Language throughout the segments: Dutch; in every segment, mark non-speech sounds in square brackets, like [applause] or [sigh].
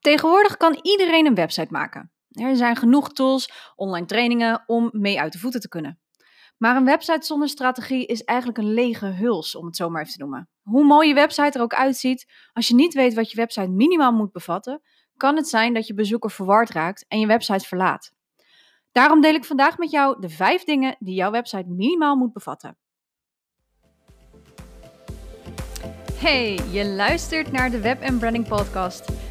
Tegenwoordig kan iedereen een website maken. Er zijn genoeg tools, online trainingen om mee uit de voeten te kunnen. Maar een website zonder strategie is eigenlijk een lege huls, om het zo maar even te noemen. Hoe mooi je website er ook uitziet, als je niet weet wat je website minimaal moet bevatten, kan het zijn dat je bezoeker verward raakt en je website verlaat. Daarom deel ik vandaag met jou de vijf dingen die jouw website minimaal moet bevatten. Hey, je luistert naar de Web Branding Podcast.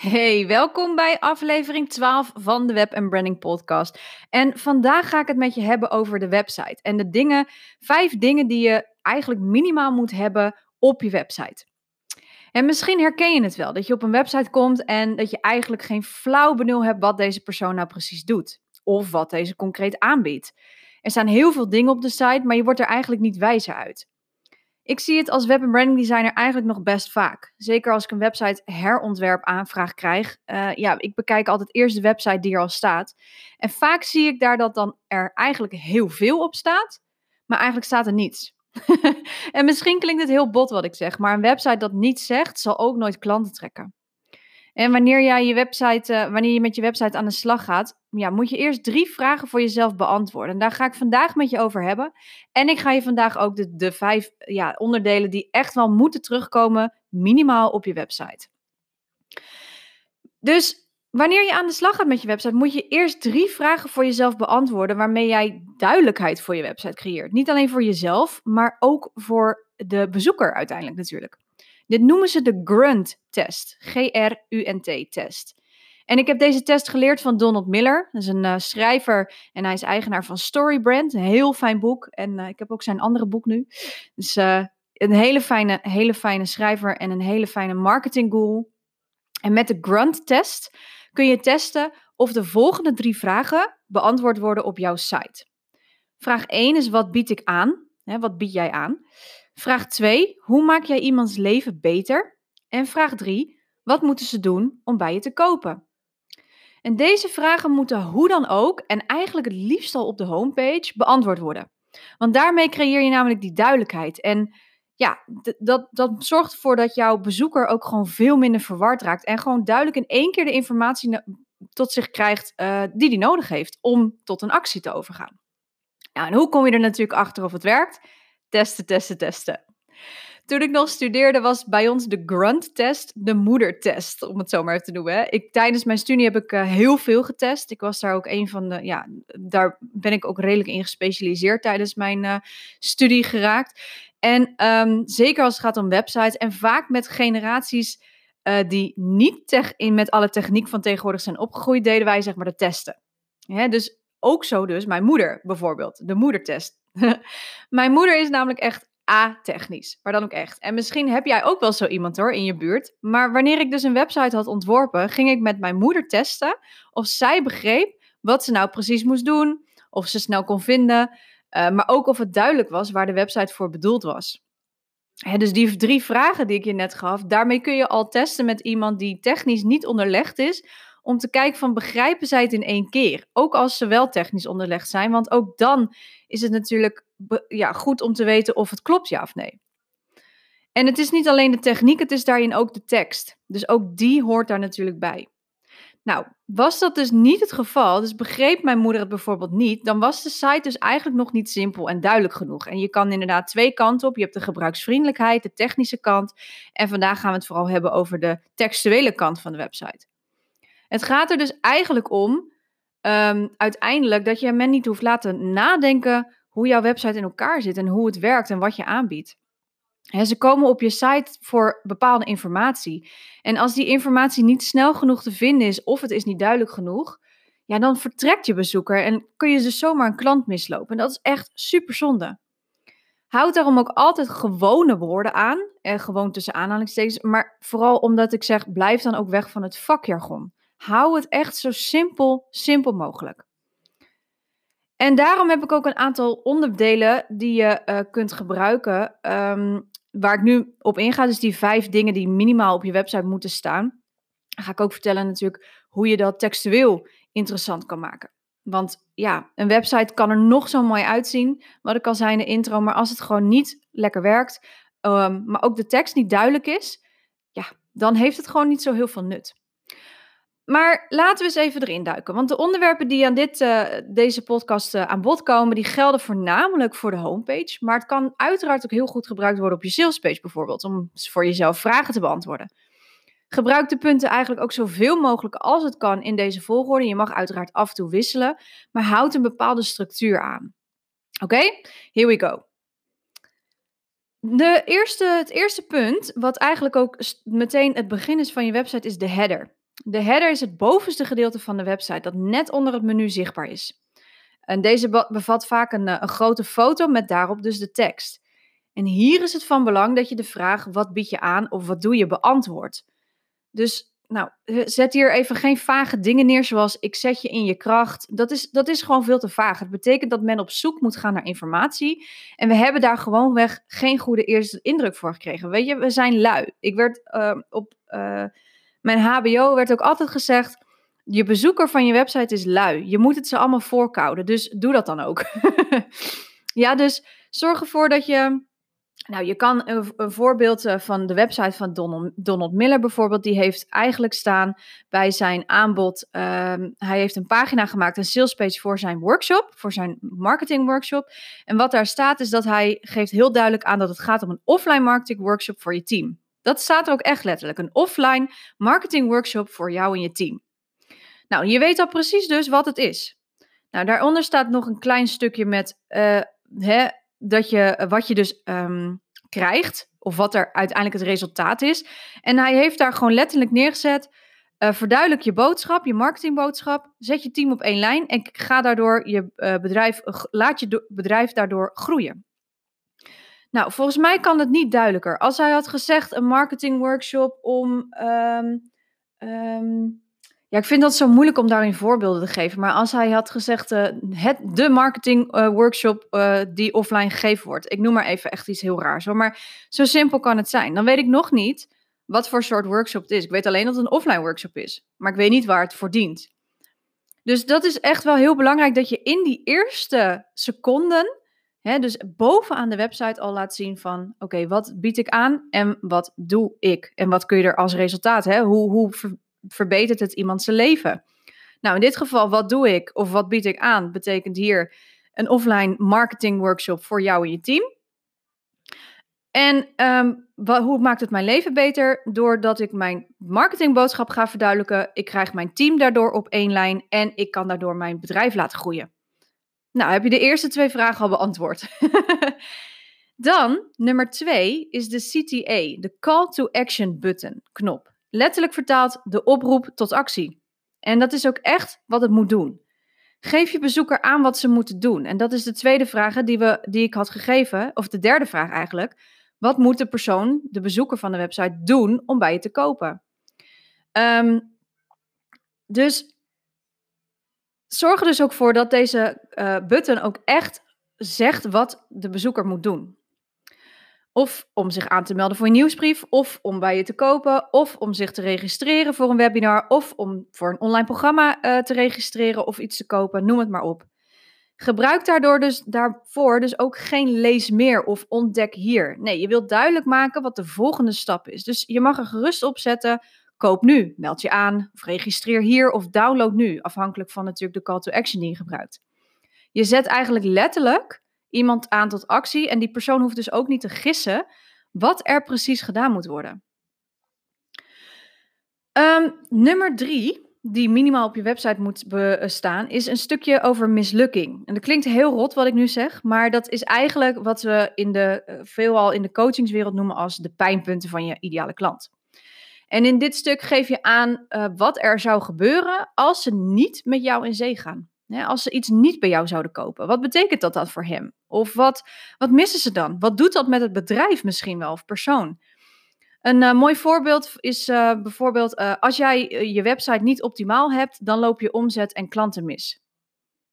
Hey, welkom bij aflevering 12 van de Web Branding Podcast. En vandaag ga ik het met je hebben over de website en de dingen, vijf dingen die je eigenlijk minimaal moet hebben op je website. En misschien herken je het wel, dat je op een website komt en dat je eigenlijk geen flauw benul hebt wat deze persoon nou precies doet. Of wat deze concreet aanbiedt. Er staan heel veel dingen op de site, maar je wordt er eigenlijk niet wijzer uit. Ik zie het als web- en branding designer eigenlijk nog best vaak. Zeker als ik een website herontwerp aanvraag krijg. Uh, ja, ik bekijk altijd eerst de website die er al staat. En vaak zie ik daar dat dan er eigenlijk heel veel op staat, maar eigenlijk staat er niets. [laughs] en misschien klinkt het heel bot wat ik zeg, maar een website dat niets zegt, zal ook nooit klanten trekken. En wanneer, jij je website, uh, wanneer je met je website aan de slag gaat, ja, moet je eerst drie vragen voor jezelf beantwoorden. En daar ga ik vandaag met je over hebben. En ik ga je vandaag ook de, de vijf ja, onderdelen die echt wel moeten terugkomen, minimaal op je website. Dus wanneer je aan de slag gaat met je website, moet je eerst drie vragen voor jezelf beantwoorden, waarmee jij duidelijkheid voor je website creëert. Niet alleen voor jezelf, maar ook voor de bezoeker uiteindelijk natuurlijk. Dit noemen ze de GRUNT-test. G-R-U-N-T-test. En ik heb deze test geleerd van Donald Miller. Dat is een uh, schrijver en hij is eigenaar van Storybrand. Een heel fijn boek. En uh, ik heb ook zijn andere boek nu. Dus uh, een hele fijne, hele fijne schrijver en een hele fijne marketing guru. En met de Grunt-test kun je testen of de volgende drie vragen beantwoord worden op jouw site. Vraag 1 is: wat bied ik aan? Hè, wat bied jij aan? Vraag 2: hoe maak jij iemands leven beter? En vraag 3: wat moeten ze doen om bij je te kopen? En deze vragen moeten hoe dan ook, en eigenlijk het liefst al op de homepage, beantwoord worden. Want daarmee creëer je namelijk die duidelijkheid. En ja, dat, dat zorgt ervoor dat jouw bezoeker ook gewoon veel minder verward raakt. En gewoon duidelijk in één keer de informatie tot zich krijgt uh, die hij nodig heeft om tot een actie te overgaan. Nou, en hoe kom je er natuurlijk achter of het werkt? Testen, testen, testen. Toen ik nog studeerde was bij ons de grunt-test de moedertest, om het zo maar te noemen. Ik, tijdens mijn studie heb ik uh, heel veel getest. Ik was daar ook een van de, ja, daar ben ik ook redelijk in gespecialiseerd tijdens mijn uh, studie geraakt. En um, zeker als het gaat om websites en vaak met generaties uh, die niet tech in, met alle techniek van tegenwoordig zijn opgegroeid, deden wij zeg maar de testen. Dus ook zo dus mijn moeder bijvoorbeeld, de moedertest. [laughs] mijn moeder is namelijk echt A-technisch, maar dan ook echt. En misschien heb jij ook wel zo iemand hoor in je buurt. Maar wanneer ik dus een website had ontworpen, ging ik met mijn moeder testen of zij begreep wat ze nou precies moest doen, of ze snel kon vinden, uh, maar ook of het duidelijk was waar de website voor bedoeld was. Dus die drie vragen die ik je net gaf, daarmee kun je al testen met iemand die technisch niet onderlegd is, om te kijken van begrijpen zij het in één keer. Ook als ze wel technisch onderlegd zijn, want ook dan is het natuurlijk ja, goed om te weten of het klopt ja of nee. En het is niet alleen de techniek, het is daarin ook de tekst. Dus ook die hoort daar natuurlijk bij. Nou, was dat dus niet het geval, dus begreep mijn moeder het bijvoorbeeld niet, dan was de site dus eigenlijk nog niet simpel en duidelijk genoeg. En je kan inderdaad twee kanten op. Je hebt de gebruiksvriendelijkheid, de technische kant. En vandaag gaan we het vooral hebben over de textuele kant van de website. Het gaat er dus eigenlijk om, um, uiteindelijk, dat je men niet hoeft laten nadenken hoe jouw website in elkaar zit en hoe het werkt en wat je aanbiedt. ze komen op je site voor bepaalde informatie. En als die informatie niet snel genoeg te vinden is of het is niet duidelijk genoeg, ja, dan vertrekt je bezoeker en kun je dus zomaar een klant mislopen. En dat is echt super zonde. Houd daarom ook altijd gewone woorden aan, en gewoon tussen aanhalingstekens, maar vooral omdat ik zeg, blijf dan ook weg van het vakjargon. Hou het echt zo simpel, simpel mogelijk. En daarom heb ik ook een aantal onderdelen die je eh, kunt gebruiken. Ehm, waar ik nu op inga, dus die vijf dingen die minimaal op je website moeten staan. Dan ga ik ook vertellen natuurlijk hoe je dat textueel interessant kan maken. Want ja, een website kan er nog zo mooi uitzien, wat ik al zei in de intro, maar als het gewoon niet lekker werkt, ehm, maar ook de tekst niet duidelijk is, ja, dan heeft het gewoon niet zo heel veel nut. Maar laten we eens even erin duiken. Want de onderwerpen die aan dit, uh, deze podcast uh, aan bod komen, die gelden voornamelijk voor de homepage. Maar het kan uiteraard ook heel goed gebruikt worden op je salespage bijvoorbeeld, om voor jezelf vragen te beantwoorden. Gebruik de punten eigenlijk ook zoveel mogelijk als het kan in deze volgorde. Je mag uiteraard af en toe wisselen, maar houd een bepaalde structuur aan. Oké, here we go. De eerste, het eerste punt, wat eigenlijk ook meteen het begin is van je website, is de header. De header is het bovenste gedeelte van de website dat net onder het menu zichtbaar is. En deze bevat vaak een, eh, een grote foto met daarop dus de tekst. En hier is het van belang dat je de vraag wat bied je aan of wat doe je beantwoordt. Dus nou, zet hier even geen vage dingen neer zoals ik zet je in je kracht. Dat is, dat is gewoon veel te vaag. Het betekent dat men op zoek moet gaan naar informatie. En we hebben daar gewoonweg geen goede eerste indruk voor gekregen. Weet je, we zijn lui. Ik werd uh, op mijn HBO werd ook altijd gezegd. Je bezoeker van je website is lui. Je moet het ze allemaal voorkouden. Dus doe dat dan ook. [laughs] ja, dus zorg ervoor dat je nou, je kan een, voorbeeld eh, van de website van Donald, Miller bijvoorbeeld, die heeft eigenlijk staan bij zijn aanbod. Um, hij heeft een pagina gemaakt, een salespage voor zijn workshop, voor zijn marketing workshop. En wat daar staat is dat hij geeft heel duidelijk aan dat het gaat om een offline marketing workshop voor je team. Dat staat er ook echt letterlijk, een offline marketing workshop voor jou en je team. Nou, je weet al precies dus wat het is. Nou, daaronder staat nog een klein stukje met uh, hè, dat je, wat je dus um, krijgt, of wat er uiteindelijk het resultaat is. En hij heeft daar gewoon letterlijk neergezet. Uh, verduidelijk je boodschap, je marketingboodschap. Zet je team op één lijn en ga daardoor je bedrijf, laat je bedrijf daardoor groeien. Nou, volgens mij kan het niet duidelijker. Als hij had gezegd een marketingworkshop om um, um, ja, ik vind dat zo moeilijk om daarin voorbeelden te geven. Maar als hij had gezegd, uh, het, de marketing uh, workshop uh, die offline gegeven wordt. Ik noem maar even echt iets heel raars hoor. Maar zo simpel kan het zijn. Dan weet ik nog niet wat voor soort workshop het is. Ik weet alleen dat het een offline workshop is. Maar ik weet niet waar het voor dient. Dus dat is echt wel heel belangrijk dat je in die eerste seconden, hè, dus bovenaan de website al laat zien van, oké, wat bied ik aan en wat doe ik? En wat kun je er als resultaat, hè? Hoe, hoe verbetert het iemand zijn leven? Nou, in dit geval, wat doe ik of wat bied ik aan? Betekent hier een offline marketing workshop voor jou en je team. En wat, hoe maakt het mijn leven beter? Doordat ik mijn marketingboodschap ga verduidelijken. Ik krijg mijn team daardoor op één lijn en ik kan daardoor mijn bedrijf laten groeien. Nou, heb je de eerste twee vragen al beantwoord. [laughs] Dan, nummer twee, is de CTA, de Call to Action button knop. Letterlijk vertaald de oproep tot actie. En dat is ook echt wat het moet doen. Geef je bezoeker aan wat ze moeten doen. En dat is de tweede vraag die, we, die ik had gegeven, of de derde vraag eigenlijk. Wat moet de persoon, de bezoeker van de website, doen om bij je te kopen? Um, dus zorg er dus ook voor dat deze uh, button ook echt zegt wat de bezoeker moet doen. Of om zich aan te melden voor een nieuwsbrief, of om bij je te kopen, of om zich te registreren voor een webinar, of om voor een online programma uh, te registreren of iets te kopen, noem het maar op. Gebruik daardoor dus, daarvoor dus ook geen lees meer of ontdek hier. Nee, je wilt duidelijk maken wat de volgende stap is. Dus je mag er gerust op zetten, koop nu, meld je aan, of registreer hier of download nu, afhankelijk van natuurlijk de call to action die je gebruikt. Je zet eigenlijk letterlijk iemand aan tot actie. En die persoon hoeft dus ook niet te gissen wat er precies gedaan moet worden. Um, nummer drie, die minimaal op je website moet bestaan, is een stukje over mislukking. En dat klinkt heel rot wat ik nu zeg, maar dat is eigenlijk wat we in de, eh, veelal in de coachingswereld noemen als de pijnpunten van je ideale klant. En in dit stuk geef je aan uh, wat er zou gebeuren als ze niet met jou in zee gaan als ze iets niet bij jou zouden kopen, wat betekent dat dan voor hem? Of wat, wat missen ze dan? Wat doet dat met het bedrijf misschien wel of persoon? Een uh, mooi voorbeeld is uh, bijvoorbeeld als jij je website niet optimaal hebt, dan loop je omzet en klanten mis.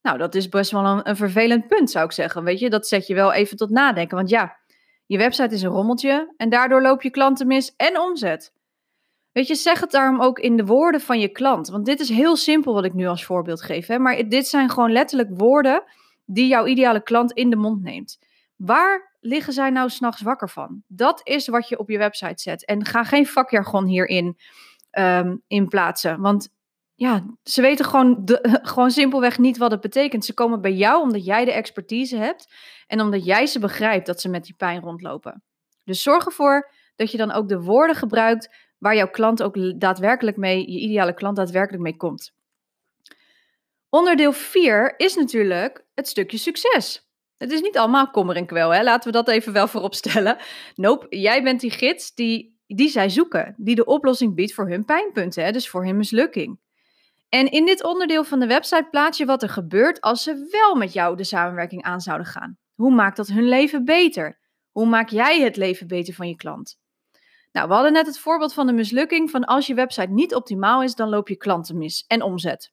Nou, dat is best wel een, een vervelend punt, zou ik zeggen. Weet je, dat zet je wel even tot nadenken. Want ja, je website is een rommeltje en daardoor loop je klanten mis en omzet. Weet je, zeg het daarom ook in de woorden van je klant. Want dit is heel simpel wat ik nu als voorbeeld geef. Hè? Maar dit zijn gewoon letterlijk woorden die jouw ideale klant in de mond neemt. Waar liggen zij nou s'nachts wakker van? Dat is wat je op je website zet. En ga geen vakjargon hierin um, in plaatsen. Want ja, ze weten gewoon, [laughs] gewoon simpelweg niet wat het betekent. Ze komen bij jou omdat jij de expertise hebt en omdat jij ze begrijpt dat ze met die pijn rondlopen. Dus zorg ervoor dat je dan ook de woorden gebruikt waar jouw klant ook daadwerkelijk mee, je ideale klant daadwerkelijk mee komt. Onderdeel 4 is natuurlijk het stukje succes. Het is niet allemaal kommer en kwel, hè? laten we dat even wel voorop stellen. Nope, jij bent die gids die, die zij zoeken, die de oplossing biedt voor hun pijnpunten, hè? dus voor hun mislukking. En in dit onderdeel van de website plaats je wat er gebeurt als ze wel met jou de samenwerking aan zouden gaan. Hoe maakt dat hun leven beter? Hoe maak jij het leven beter van je klant? Nou, we hadden net het voorbeeld van de mislukking van als je website niet optimaal is, dan loop je klanten mis en omzet.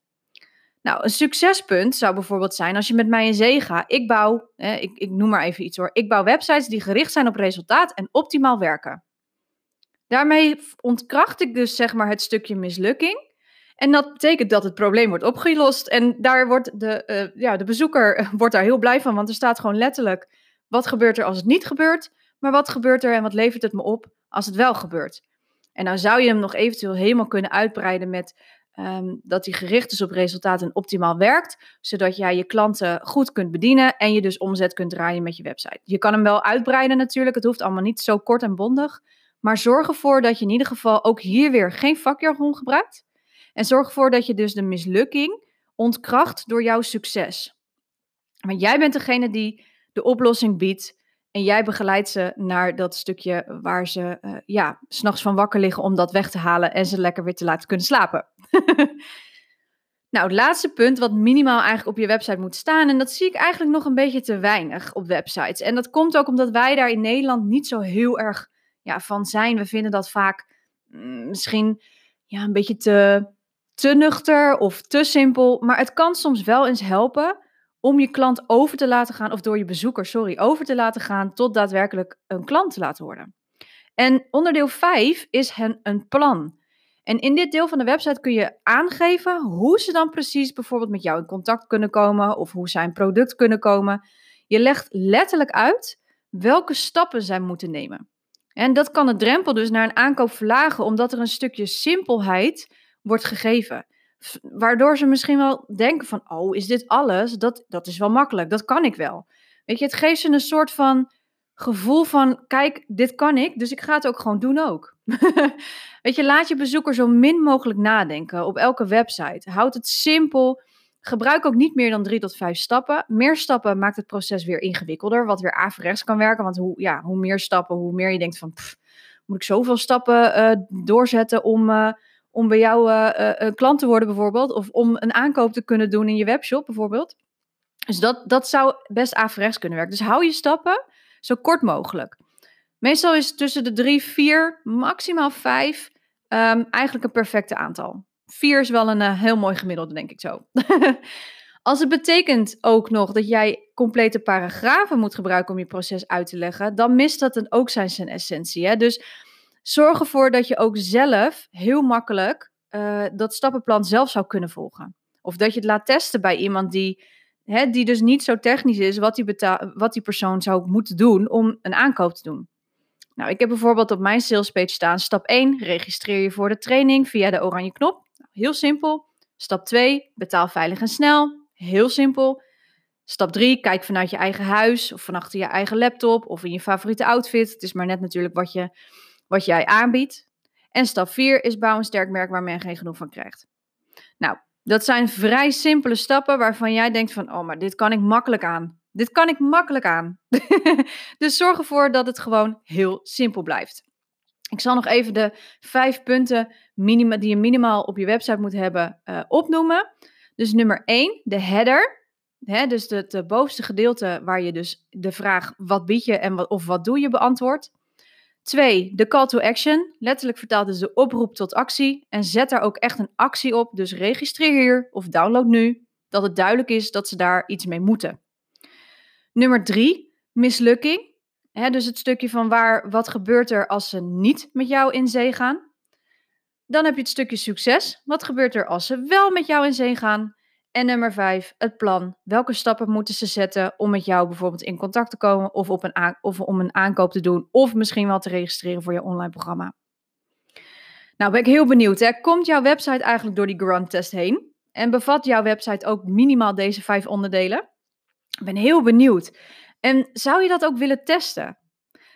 Nou, een succespunt zou bijvoorbeeld zijn als je met mij in zee gaat. Ik bouw, ik, ik noem maar even iets hoor, ik bouw websites die gericht zijn op resultaat en optimaal werken. Daarmee ontkracht ik dus zeg maar het stukje mislukking. En dat betekent dat het probleem wordt opgelost. En daar wordt de, uh, ja, de bezoeker [laughs] wordt daar heel blij van, want er staat gewoon letterlijk: wat gebeurt er als het niet gebeurt? Maar wat gebeurt er en wat levert het me op als het wel gebeurt? En dan zou je hem nog eventueel helemaal kunnen uitbreiden met um, dat hij gericht is op resultaat en optimaal werkt, zodat jij je klanten goed kunt bedienen en je dus omzet kunt draaien met je website. Je kan hem wel uitbreiden natuurlijk, het hoeft allemaal niet zo kort en bondig, maar zorg ervoor dat je in ieder geval ook hier weer geen vakjargon gebruikt en zorg ervoor dat je dus de mislukking ontkracht door jouw succes. Want jij bent degene die de oplossing biedt en jij begeleidt ze naar dat stukje waar ze uh, ja, s'nachts van wakker liggen om dat weg te halen en ze lekker weer te laten kunnen slapen. [laughs] nou, het laatste punt wat minimaal eigenlijk op je website moet staan, en dat zie ik eigenlijk nog een beetje te weinig op websites. En dat komt ook omdat wij daar in Nederland niet zo heel erg ja, van zijn. We vinden dat vaak mm, misschien ja, een beetje te, te nuchter of te simpel. Maar het kan soms wel eens helpen om je klant over te laten gaan, of door je bezoeker, sorry, over te laten gaan tot daadwerkelijk een klant te laten worden. En onderdeel 5 is hen een plan. En in dit deel van de website kun je aangeven hoe ze dan precies bijvoorbeeld met jou in contact kunnen komen of hoe zij een product kunnen komen. Je legt letterlijk uit welke stappen zij moeten nemen. En dat kan de drempel dus naar een aankoop verlagen, omdat er een stukje simpelheid wordt gegeven. Waardoor ze misschien wel denken van, oh, is dit alles? Dat, dat is wel makkelijk, dat kan ik wel. Weet je, het geeft ze een soort van gevoel van, kijk, dit kan ik, dus ik ga het ook gewoon doen ook. [laughs] Weet je, laat je bezoeker zo min mogelijk nadenken op elke website. Houd het simpel. Gebruik ook niet meer dan drie tot vijf stappen. Meer stappen maakt het proces weer ingewikkelder, wat weer averechts kan werken. Want hoe, ja, hoe meer stappen, hoe meer je denkt van, moet ik zoveel stappen uh, doorzetten om... Uh, om bij jou uh, een klant te worden bijvoorbeeld, of om een aankoop te kunnen doen in je webshop bijvoorbeeld. Dus dat, dat zou best averechts kunnen werken. Dus hou je stappen zo kort mogelijk. Meestal is tussen de drie, vier, maximaal vijf um, eigenlijk een perfecte aantal. Vier is wel een uh, heel mooi gemiddelde, denk ik zo. [laughs] Als het betekent ook nog dat jij complete paragrafen moet gebruiken om je proces uit te leggen, dan mist dat dan ook zijn, zijn essentie. Hè? Dus zorg ervoor dat je ook zelf heel makkelijk uh, dat stappenplan zelf zou kunnen volgen. Of dat je het laat testen bij iemand die hè, die dus niet zo technisch is, wat die, wat die persoon zou moeten doen om een aankoop te doen. Nou, ik heb bijvoorbeeld op mijn salespage staan: stap 1, registreer je voor de training via de oranje knop. Nou, heel simpel. Stap 2, betaal veilig en snel. Heel simpel. Stap 3, kijk vanuit je eigen huis of van achter je eigen laptop of in je favoriete outfit. Het is maar net natuurlijk wat, je, wat jij aanbiedt. En stap 4 is bouw een sterk merk waar men geen genoeg van krijgt. Nou, dat zijn vrij simpele stappen waarvan jij denkt van, oh, maar dit kan ik makkelijk aan. Dit kan ik makkelijk aan. [laughs] dus zorg ervoor dat het gewoon heel simpel blijft. Ik zal nog even de vijf punten minima, die je minimaal op je website moet hebben uh, opnoemen. Dus nummer 1, de header. Hè, dus het bovenste gedeelte waar je dus de vraag wat bied je en wat, of wat doe je beantwoordt. Twee, de call to action. Letterlijk vertaald is de oproep tot actie. En zet daar ook echt een actie op. Dus registreer hier of download nu. dat het duidelijk is dat ze daar iets mee moeten. Nummer drie, mislukking. dus het stukje van waar, wat gebeurt er als ze niet met jou in zee gaan. Dan heb je het stukje succes. Wat gebeurt er als ze wel met jou in zee gaan? En nummer vijf, het plan. Welke stappen moeten ze zetten om met jou bijvoorbeeld in contact te komen of, op een of om een aankoop te doen of misschien wel te registreren voor je online programma. Nou, ben ik heel benieuwd. Hè? Komt jouw website eigenlijk door die Grunt test heen? En bevat jouw website ook minimaal deze vijf onderdelen? Ik ben heel benieuwd. En zou je dat ook willen testen?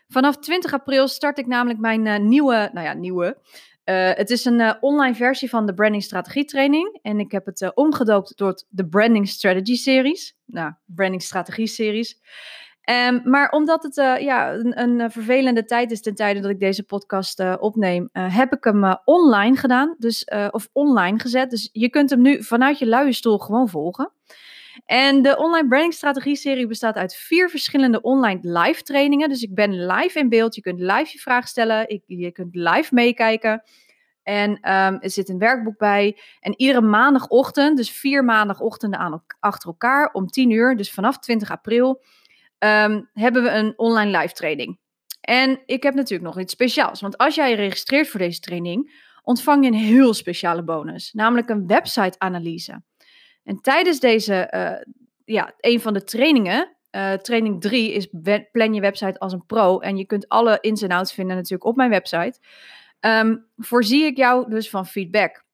Vanaf 20 april start ik namelijk mijn uh, nieuwe, nou ja, nieuwe, uh, het is een uh, online versie van de Branding Strategie Training. En ik heb het uh, omgedoopt tot de Branding Strategy Series. Nou, Branding Strategie Series. Um, maar omdat het ja, een, een, vervelende tijd is ten tijde dat ik deze podcast opneem, heb ik hem online gedaan. Dus, of online gezet. Dus je kunt hem nu vanuit je luie stoel gewoon volgen. En de online branding strategie serie bestaat uit vier verschillende online live trainingen. Dus ik ben live in beeld. Je kunt live je vraag stellen. Ik, je kunt live meekijken. En um, er zit een werkboek bij. En iedere maandagochtend, dus vier maandagochtenden aan, achter elkaar om 10 uur, dus vanaf 20 april, um, hebben we een online live training. En ik heb natuurlijk nog iets speciaals. Want als jij je registreert voor deze training, ontvang je een heel speciale bonus. Namelijk een website-analyse. En tijdens deze, uh, ja, een van de trainingen, uh, training 3 is plan je website als een pro. En je kunt alle ins en outs vinden natuurlijk op mijn website. Um, voorzie ik jou dus van feedback.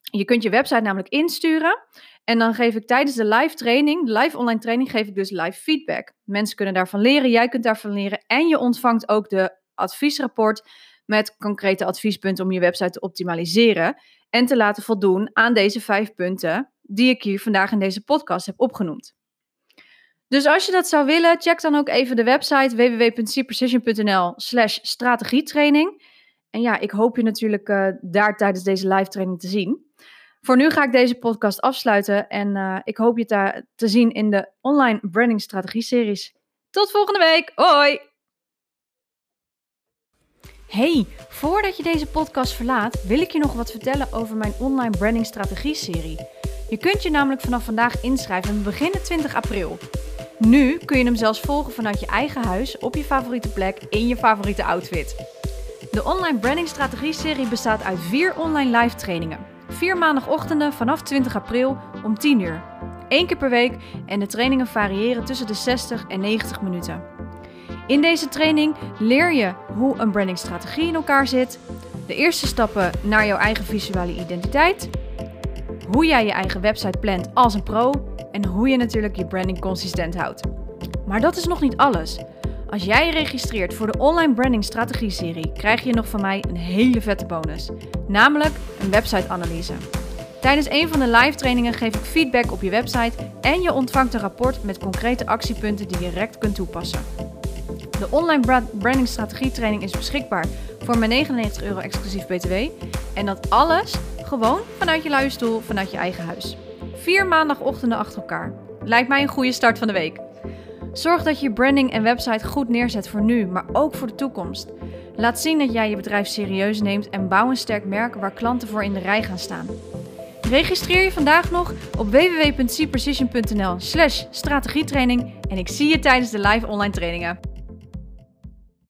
Je kunt je website namelijk insturen. En dan geef ik tijdens de live training, de live online training, geef ik dus live feedback. Mensen kunnen daarvan leren, jij kunt daarvan leren. En je ontvangt ook de adviesrapport met concrete adviespunten om je website te optimaliseren. En te laten voldoen aan deze vijf punten die ik hier vandaag in deze podcast heb opgenoemd. Dus als je dat zou willen, check dan ook even de website www.cprecision.nl slash strategietraining. En ja, ik hoop je natuurlijk uh, daar tijdens deze live training te zien. Voor nu ga ik deze podcast afsluiten en uh, ik hoop je daar te zien in de online branding strategie series. Tot volgende week. Hoi! Hey, voordat je deze podcast verlaat, wil ik je nog wat vertellen over mijn online branding strategie serie. Je kunt je namelijk vanaf vandaag inschrijven en beginnen 20 april. Nu kun je hem zelfs volgen vanuit je eigen huis, op je favoriete plek, in je favoriete outfit. De online branding strategie serie bestaat uit vier online live trainingen. Vier maandagochtenden vanaf 20 april om 10 uur. Eén keer per week en de trainingen variëren tussen de 60 en 90 minuten. In deze training leer je hoe een brandingstrategie in elkaar zit, de eerste stappen naar jouw eigen visuele identiteit, hoe jij je eigen website plant als een pro en hoe je natuurlijk je branding consistent houdt. Maar dat is nog niet alles. Als jij je registreert voor de online branding strategie serie, krijg je nog van mij een hele vette bonus, namelijk een website analyse. Tijdens een van de live trainingen geef ik feedback op je website en je ontvangt een rapport met concrete actiepunten die je direct kunt toepassen. De online branding strategie training is beschikbaar voor mijn 99 euro exclusief btw en dat alles gewoon vanuit je luie stoel, vanuit je eigen huis. Vier maandagochtenden achter elkaar. Lijkt mij een goede start van de week. Zorg dat je je branding en website goed neerzet voor nu, maar ook voor de toekomst. Laat zien dat jij je bedrijf serieus neemt en bouw een sterk merk waar klanten voor in de rij gaan staan. Registreer je vandaag nog op www.cprecision.nl slash strategietraining en ik zie je tijdens de live online trainingen.